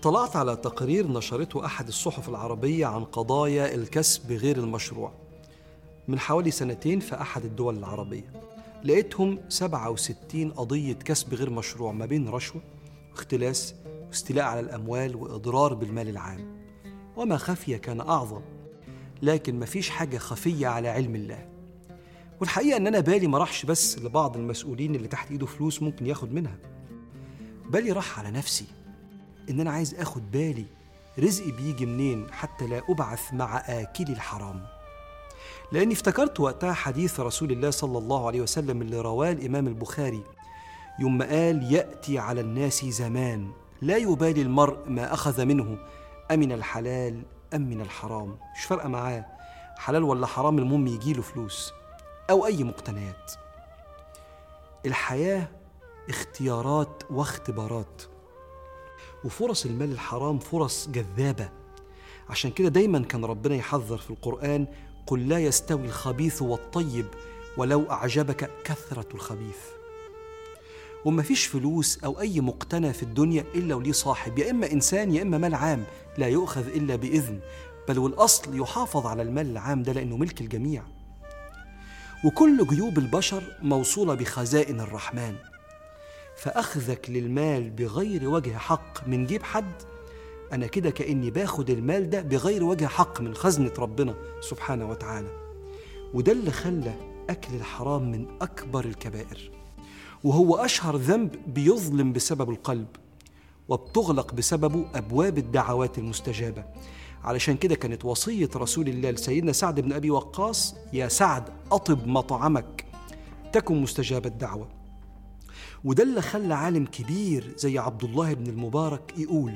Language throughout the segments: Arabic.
اطلعت على تقرير نشرته أحد الصحف العربية عن قضايا الكسب غير المشروع. من حوالي سنتين في أحد الدول العربية. لقيتهم 67 قضية كسب غير مشروع ما بين رشوة واختلاس واستيلاء على الأموال وإضرار بالمال العام. وما خفي كان أعظم لكن مفيش حاجة خفية على علم الله. والحقيقة إن أنا بالي ما راحش بس لبعض المسؤولين اللي تحت إيده فلوس ممكن ياخد منها. بالي راح على نفسي. إن أنا عايز آخد بالي. رزقي بيجي منين؟ حتى لا أبعث مع آكلي الحرام. لأني افتكرت وقتها حديث رسول الله صلى الله عليه وسلم اللي رواه الإمام البخاري. يوم قال يأتي على الناس زمان لا يبالي المرء ما أخذ منه أمن الحلال أم من الحرام. مش فارقة معاه. حلال ولا حرام المهم يجيله فلوس أو أي مقتنيات. الحياة اختيارات واختبارات. وفرص المال الحرام فرص جذابة. عشان كده دايما كان ربنا يحذر في القرآن قل لا يستوي الخبيث والطيب ولو أعجبك كثرة الخبيث. وما فيش فلوس أو أي مقتنى في الدنيا إلا وليه صاحب يا إما إنسان يا إما مال عام لا يؤخذ إلا بإذن. بل والأصل يحافظ على المال العام ده لأنه ملك الجميع. وكل جيوب البشر موصولة بخزائن الرحمن. فأخذك للمال بغير وجه حق. من جيب حد أنا كده كأني باخد المال ده بغير وجه حق من خزنة ربنا سبحانه وتعالى. وده اللي خلى أكل الحرام من أكبر الكبائر. وهو أشهر ذنب بيظلم بسبب القلب وبتغلق بسببه أبواب الدعوات المستجابة. علشان كده كانت وصية رسول الله لسيدنا سعد بن أبي وقاص يا سعد أطب مطعمك تكن مستجاب الدعوة. وده اللي خلى عالم كبير زي عبد الله بن المبارك يقول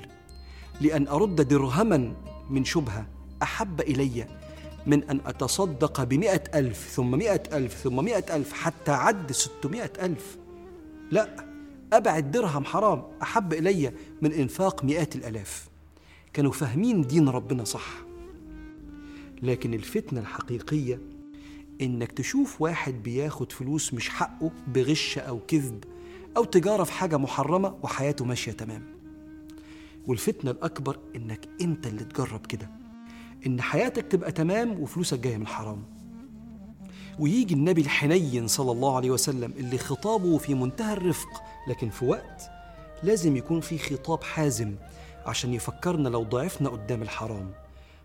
لأن أرد درهما من شبهة أحب إلي من أن أتصدق بمئة ألف ثم مئة ألف ثم مئة ألف حتى عد ستمائة ألف. لا أبعد درهم حرام أحب إلي من إنفاق مئات الألاف. كانوا فاهمين دين ربنا صح. لكن الفتنة الحقيقية إنك تشوف واحد بياخد فلوس مش حقه بغش أو كذب أو تجارة في حاجة محرمة وحياته ماشية تمام. والفتنة الأكبر إنك أنت اللي تجرب كده. إن حياتك تبقى تمام وفلوسك جاية من حرام ويجي النبي الحنين صلى الله عليه وسلم اللي خطابه في منتهى الرفق لكن في وقت لازم يكون في خطاب حازم عشان يفكرنا لو ضعفنا قدام الحرام.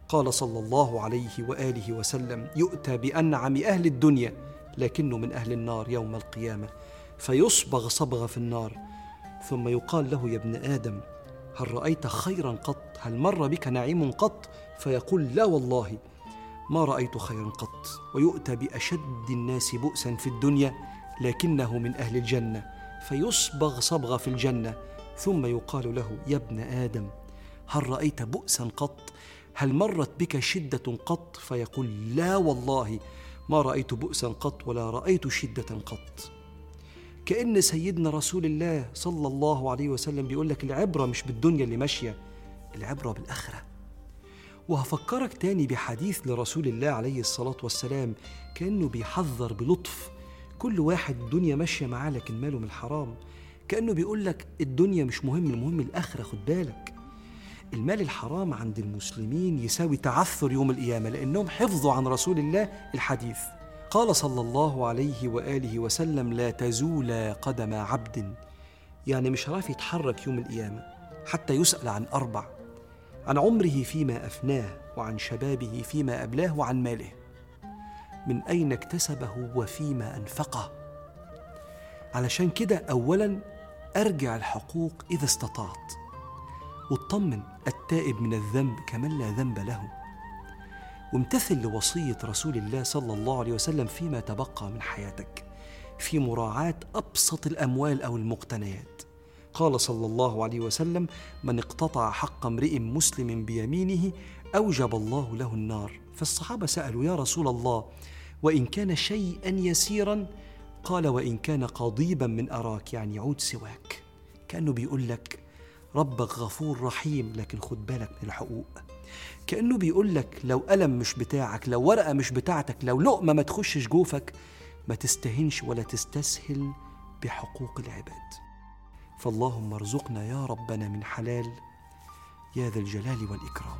قال صلى الله عليه وآله وسلم يؤتى بأنعم أهل الدنيا لكنه من أهل النار يوم القيامة. فيصبغ صبغه في النار. ثم يقال له يا ابن آدم هل رأيت خيرا قط؟ هل مر بك نعيم قط؟ فيقول لا والله. ما رأيت خيرا قط ويؤتى بأشد الناس بؤسا في الدنيا لكنه من أهل الجنة. فيصبغ صبغه في الجنة. ثم يقال له يا ابن آدم هل رأيت بؤسا قط؟ هل مرت بك شدة قط؟ فيقول لا والله. ما رأيت بؤسا قط ولا رأيت شدة قط. كأن سيدنا رسول الله صلى الله عليه وسلم بيقول لك العبرة مش بالدنيا اللي ماشية العبرة بالآخرة. وهفكرك تاني بحديث لرسول الله عليه الصلاة والسلام كأنه بيحذر بلطف. كل واحد الدنيا ماشية معاه لكن ماله من الحرام. كأنه بيقول لك الدنيا مش مهم المهم الآخرة خد بالك. المال الحرام عند المسلمين يساوي تعثر يوم القيامة لأنهم حفظوا عن رسول الله الحديث. قال صلى الله عليه وآله وسلم لا تزول قدم عبد. يعني مش عارف يتحرك يوم القيامة حتى يسأل عن أربع عن عمره فيما أفناه وعن شبابه فيما أبلاه وعن ماله. من أين اكتسبه وفيما أنفقه؟ علشان كده اولا أرجع الحقوق إذا استطعت واطمن التائب من الذنب كمن لا ذنب له. وامتثل لوصية رسول الله صلى الله عليه وسلم فيما تبقى من حياتك في مراعاة أبسط الأموال أو المقتنيات. قال صلى الله عليه وسلم من اقتطع حق امرئ مسلم بيمينه أوجب الله له النار. فالصحابة سألوا يا رسول الله وإن كان شيئا يسيرا؟ قال وإن كان قضيبا من أراك يعني يعود سواك. كأنه بيقول لك ربك غفور رحيم لكن خد بالك من الحقوق. كأنه بيقول لك لو قلم مش بتاعك لو ورقة مش بتاعتك لو لقمة ما تخشش جوفك ما تستهنش ولا تستسهل بحقوق العباد. فاللهم ارزقنا يا ربنا من حلال يا ذا الجلال والإكرام.